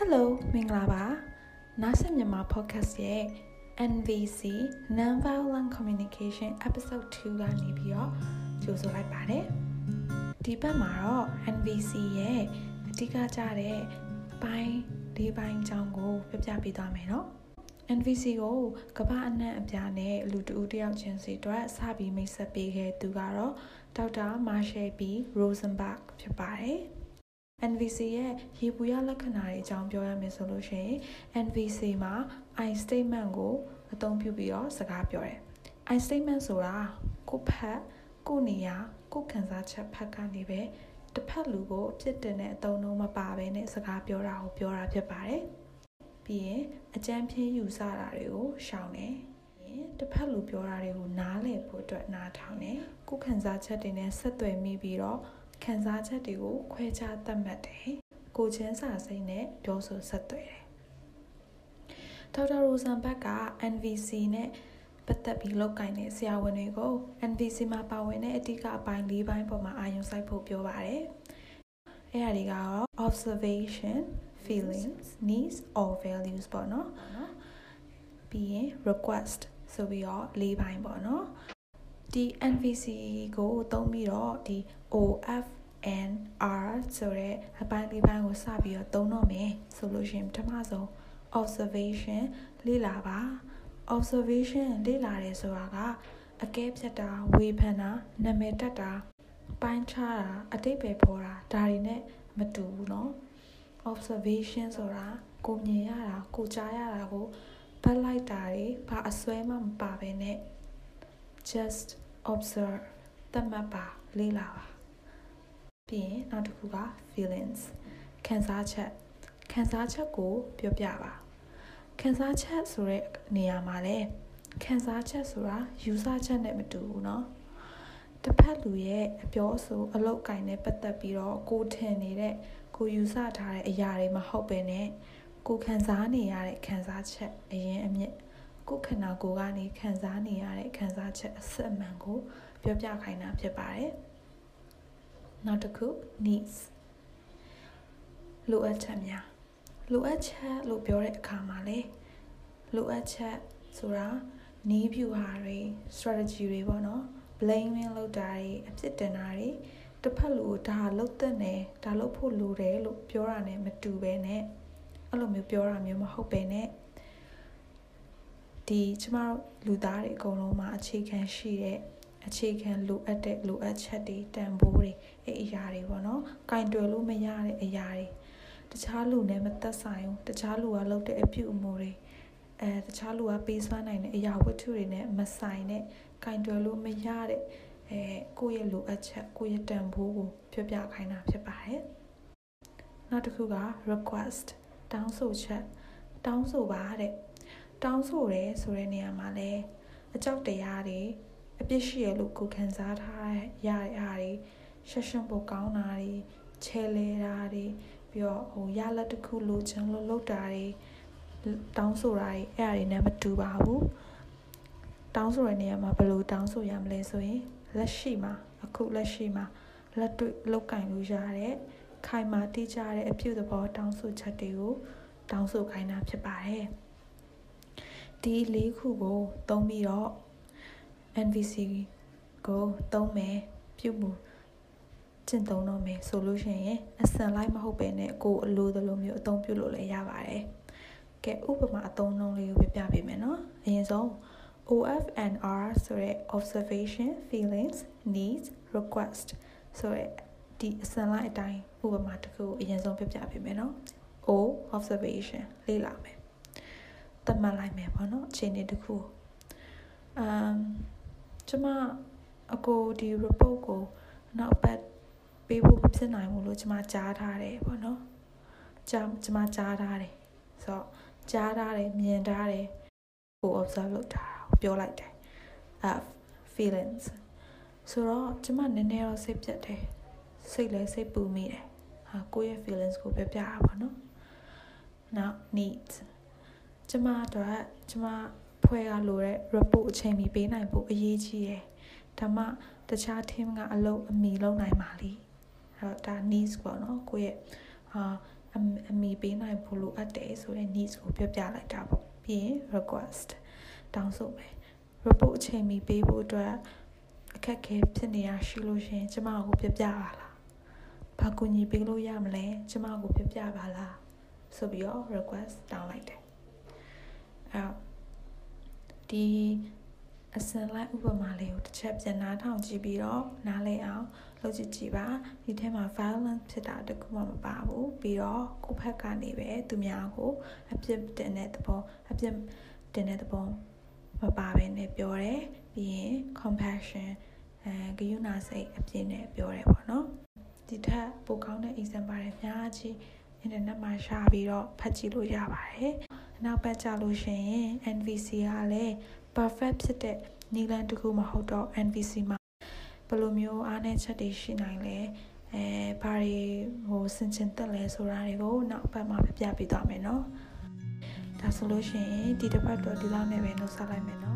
Hello မင်္ဂလာပါနားဆင်မြန်မာ podcast ရဲ့ NVC Non-Violent Communication Episode 2ကနေပြီးတော့ကြိုဆိုလိုက်ပါတယ်ဒီဘက်မှာတော့ NVC ရဲ့အဓိကကြတဲ့အပိုင်း၄ပိုင်းအကြောင်းကိုပြပြပေးသွားမယ်နော် NVC ကိုကမ္ဘာအနှံ့အပြားနဲ့လူတဦးတယောက်ချင်းစီအတွက်စပြီးမိတ်ဆက်ပေးခဲ့သူကတော့ဒေါက်တာမာရှယ်ဘီရိုဇန်ဘတ်ဖြစ်ပါတယ်။ NVC ရဲ့ရေပူရလက္ခဏာတွေအကြောင်းပြောရမယ်ဆိုလို့ရှိရင် NVC မှာ I statement ကိုအသုံးပြုပြီးတော့စကားပြောတယ်။ I statement ဆိုတာကိုဖက်ကိုနေရာကိုခံစားချက်ဖက်ကနေပဲတစ်ဖက်လူကိုအဖြစ်တင်တဲ့အသုံးလုံးမပါဘဲနဲ့စကားပြောတာကိုပြောတာဖြစ်ပါတယ်။ပြီးရင်အကြမ်းဖျင်းယူဆတာတွေကိုရှောင်တယ်။တစ်ဖက်လူပြောတာတွေကိုနားလည်ဖို့အတွက်နားထောင်တယ်။ကိုခံစားချက်တွေနဲ့ဆက်သွယ်မိပြီးတော့ ခံစားချက်တွေကိုခွဲခြားသတ်မှတ်တယ်။ကိုချင်းစာစိမ့်နဲ့ပြောဆိုဆက်သွယ်တယ်။ဒေါက်တာရိုဇန်ဘတ်က NVC နဲ့ပတ်သက်ပြီးလောက်ကင်တဲ့ဆရာဝန်တွေကို NVC မှာပါဝင်တဲ့အဓိကအပိုင်း၄ပိုင်းပေါ်မှာအာရုံစိုက်ဖို့ပြောပါတယ်။အဲ့ဒါတွေကတော့ observation, feelings, needs or values ပေါ့နော်။ပြီးရင် request ဆိုပြီးတော့၄ပိုင်းပေါ့နော် ဒီ NVC ကိုသုံးပြီးတော့ဒီ OF and R ဆိုတဲ့အပိုင်းလေးပိုင်းကိုစပြီးတော့သုံးတော့မယ်ဆိုလို့ရှိရင်ပထမဆုံး observation လေ့လာပါ observation လေ့လာတယ်ဆိုတာကအကဲဖြတ်တာဝေဖန်တာနာမည်တက်တာပိုင်းခြားတာအတိတ်ပဲပေါ်တာဒါတွေနဲ့မတူဘူးเนาะ observation ဆိုတာကိုမြင်ရတာကိုကြားရတာကိုဘတ်လိုက်တာတွေဘာအစွဲမှမပါဘဲနဲ့ just observe သတ်မှတ်ပါလေ့လာပါပြီးရင်နောက်တစ်ခုက feelings ခံစားချက်ခံစားချက်ကိုပြောပြပါခံစားချက်ဆိုတဲ့နေရာမှာလဲခံစားချက်ဆိုတာယူဆချက်နဲ့မတူဘူးเนาะတစ်ဖက်လူရဲ့အပြောဆိုအလောက်ကင်နဲ့ပတ်သက်ပြီးတော့ကိုထင်နေတဲ့ကိုယူဆထားတဲ့အရာတွေမဟုတ်ပဲねကိုခံစားနေရတဲ့ခံစားချက်အရင်အမြင့် ကိုခန္ဓာကိုယ်ကနေခံစားနေရတဲ့ခံစားချက်အစစ်အမှန်ကိုပြောပြခိုင်းတာဖြစ်ပါတယ်။နောက်တစ်ခု needs လိုအပ်ချက်များလိုအပ်ချက်လို့ပြောတဲ့အခါမှာလေလိုအပ်ချက်ဆိုတာနီးဗျူဟာတွေ strategy တွေပေါ့နော် blaming လုပ်တာတွေအဖြစ်တင်တာတွေတစ်ဖက်လူကိုဒါလှုပ်တဲ့နယ်ဒါလှုပ်ဖို့လိုတယ်လို့ပြောတာ ਨੇ မတူပဲနဲ့အဲ့လိုမျိုးပြောတာမျိုးမဟုတ်ပဲနဲ့ ဒီကျမတို့လူသားတွေအကုန်လုံးမှာအခြေခံရှိတဲ့အခြေခံလိုအပ်တဲ့လိုအပ်ချက်တွေတန်ဖိုးတွေအဲ့အရာတွေပေါ့နော်။ကင်တွယ်လို့မရတဲ့အရာတွေတခြားလူနဲ့မသက်ဆိုင်ဘူး။တခြားလူကလုပ်တဲ့အပြုအမူတွေအဲတခြားလူကပေးစွမ်းနိုင်တဲ့အရာဝတ္ထုတွေနဲ့မဆိုင်တဲ့ကင်တွယ်လို့မရတဲ့အဲကိုယ့်ရဲ့လိုအပ်ချက်ကိုယ့်ရဲ့တန်ဖိုးကိုပြောပြခိုင်းတာဖြစ်ပါတယ်။နောက်တစ်ခုက request တောင်းဆိုချက်တောင်းဆိုပါတဲ့ တောင်းဆိုရဲဆိုတဲ့နေရာမှာလဲအကြောက်တရားတွေအပြစ်ရှိရလို့ကိုခံစားထားရတဲ့အားတွေရှက်ရှွံပိုကောင်းတာတွေချဲလဲတာတွေပြီးတော့ဟိုရလက်တစ်ခုလိုချင်လို့လုပ်တာတွေတောင်းဆိုတာတွေအဲ့အရာတွေနဲ့မတူပါဘူးတောင်းဆိုတဲ့နေရာမှာဘယ်လိုတောင်းဆိုရမလဲဆိုရင်လက်ရှိမှာအခုလက်ရှိမှာလက်တွေ့လောက်ကင်လို့ရတဲ့ခိုင်မာတိကျတဲ့အပြုသဘောတောင်းဆိုချက်တွေကိုတောင်းဆိုခိုင်းတာဖြစ်ပါတယ် ဒီလေးခုကိုသုံးပြီးတော့ NVC ကိုသုံးမယ်ပြုမှုကျင့်သုံးတော့မယ်ဆိုလို့ရှိရင်အစံလိုက်မဟုတ်ပဲနဲ့ကိုအလိုသလိုမျိုးအသုံးပြုလို့လည်းရပါတယ်။ကဲဥပမာအသုံးနှုန်းလေးကိုပြပြပေးမယ်နော်။အရင်ဆုံး OFNR ဆိုတဲ့ observation feelings needs request ဆိုတဲ့ဒီအစံလိုက်အတိုင်းဥပမာတစ်ခုအရင်ဆုံးပြပြပေးမယ်နော်။ O observation လေ့လာမယ်။ သတ်မှတ်လိုက်မယ်ပေါ့နော်။အခြေအနေတစ်ခုအမ်ကျမအကိုဒီ report ကိုနောက်ပတ်ပေးဖို့မဖြစ်နိုင်ဘူးလို့ကျမကြားထားတယ်ပေါ့နော်ကြားကျမကြားထားတယ်ဆိုတော့ကြားထားတယ်မြင်ထားတယ်ကို observe လုပ်ထားတာပြောလိုက်တယ်အဲ feelings ဆိုတော့ကျမနည်းနည်းတော့စိတ်ပြတ်တယ်စိတ်လည်းစိတ်ပူမိတယ်ဟာကိုယ့်ရဲ့ feelings ကိုပြောပြတာပေါ့နော် now needs ကျမတို့ကျမဖွဲ့ရလိုတဲ့ report အချိန်မီပေးနိုင်ဖို့အရေးကြီးတယ်ဒါမှတခြား team ကအလုပ်အမီလုပ်နိုင်ပါလိအဲ့တော့ဒါ needs ပေါ့နော်ကိုယ့်ရဲ့ဟာအမိပေးနိုင်ဖို့လိုအပ်တယ်ဆိုတဲ့ needs ကိုပြောပြလိုက်တာပေါ့ပြီးရင် request တောင်းဆိုမယ် report အချိန်မီပေးဖို့အတွက်အခက်ခဲဖြစ်နေရရှိလို့ရှင်ကျမကိုပြပြပါလားဘာကူညီပေးလို့ရမလဲကျမကိုပြပြပါလားဆိုပြီးတော့ request တောင်းလိုက်တယ် အဲဒီအစင်လိုက်ဥပမာလေးကိုတစ်ချက်ပြန်နားထောင်ကြည့်ပြီးတော့နားလည်အောင်လုပ်ကြည့်ကြည့်ပါဒီထဲမှာ violence ဖြစ်တာတခုမှမပါဘူးပြီးတော့ကိုယ့်ဘက်ကနေပဲသူများကိုအပြစ်တင်တဲ့သဘောအပြစ်တင်တဲ့သဘောမပါဘဲနဲ့ပြောတယ်ပြီးရင် compassion အဲဂရုဏာစိတ်အပြည့်နဲ့ပြောတယ်ပေါ့နော်ဒီထက်ပိုကောင်းတဲ့ example တွေအများကြီး internet မှာရှာပြီးတော့ဖတ်ကြည့်လို့ရပါတယ် နောက်ပတ်ကြလို့ရှိရင် NVC ကလည်း perfect ဖြစ်တဲ့နီလန်တခုမဟုတ်တော့ NVC မှာဘယ်လိုမျိုးအားနည်းချက်တွေရှိနိုင်လဲအဲဘာတွေဟိုစင်ချင်တက်လဲဆိုတာတွေကိုနောက်ပတ်မှာပြပြပေးသွားမယ်နော်ဒါဆိုလို့ရှိရင်ဒီတစ်ပတ်တော့ဒီလောက်နဲ့ပဲနှုတ်ဆက်လိုက်မယ်နော်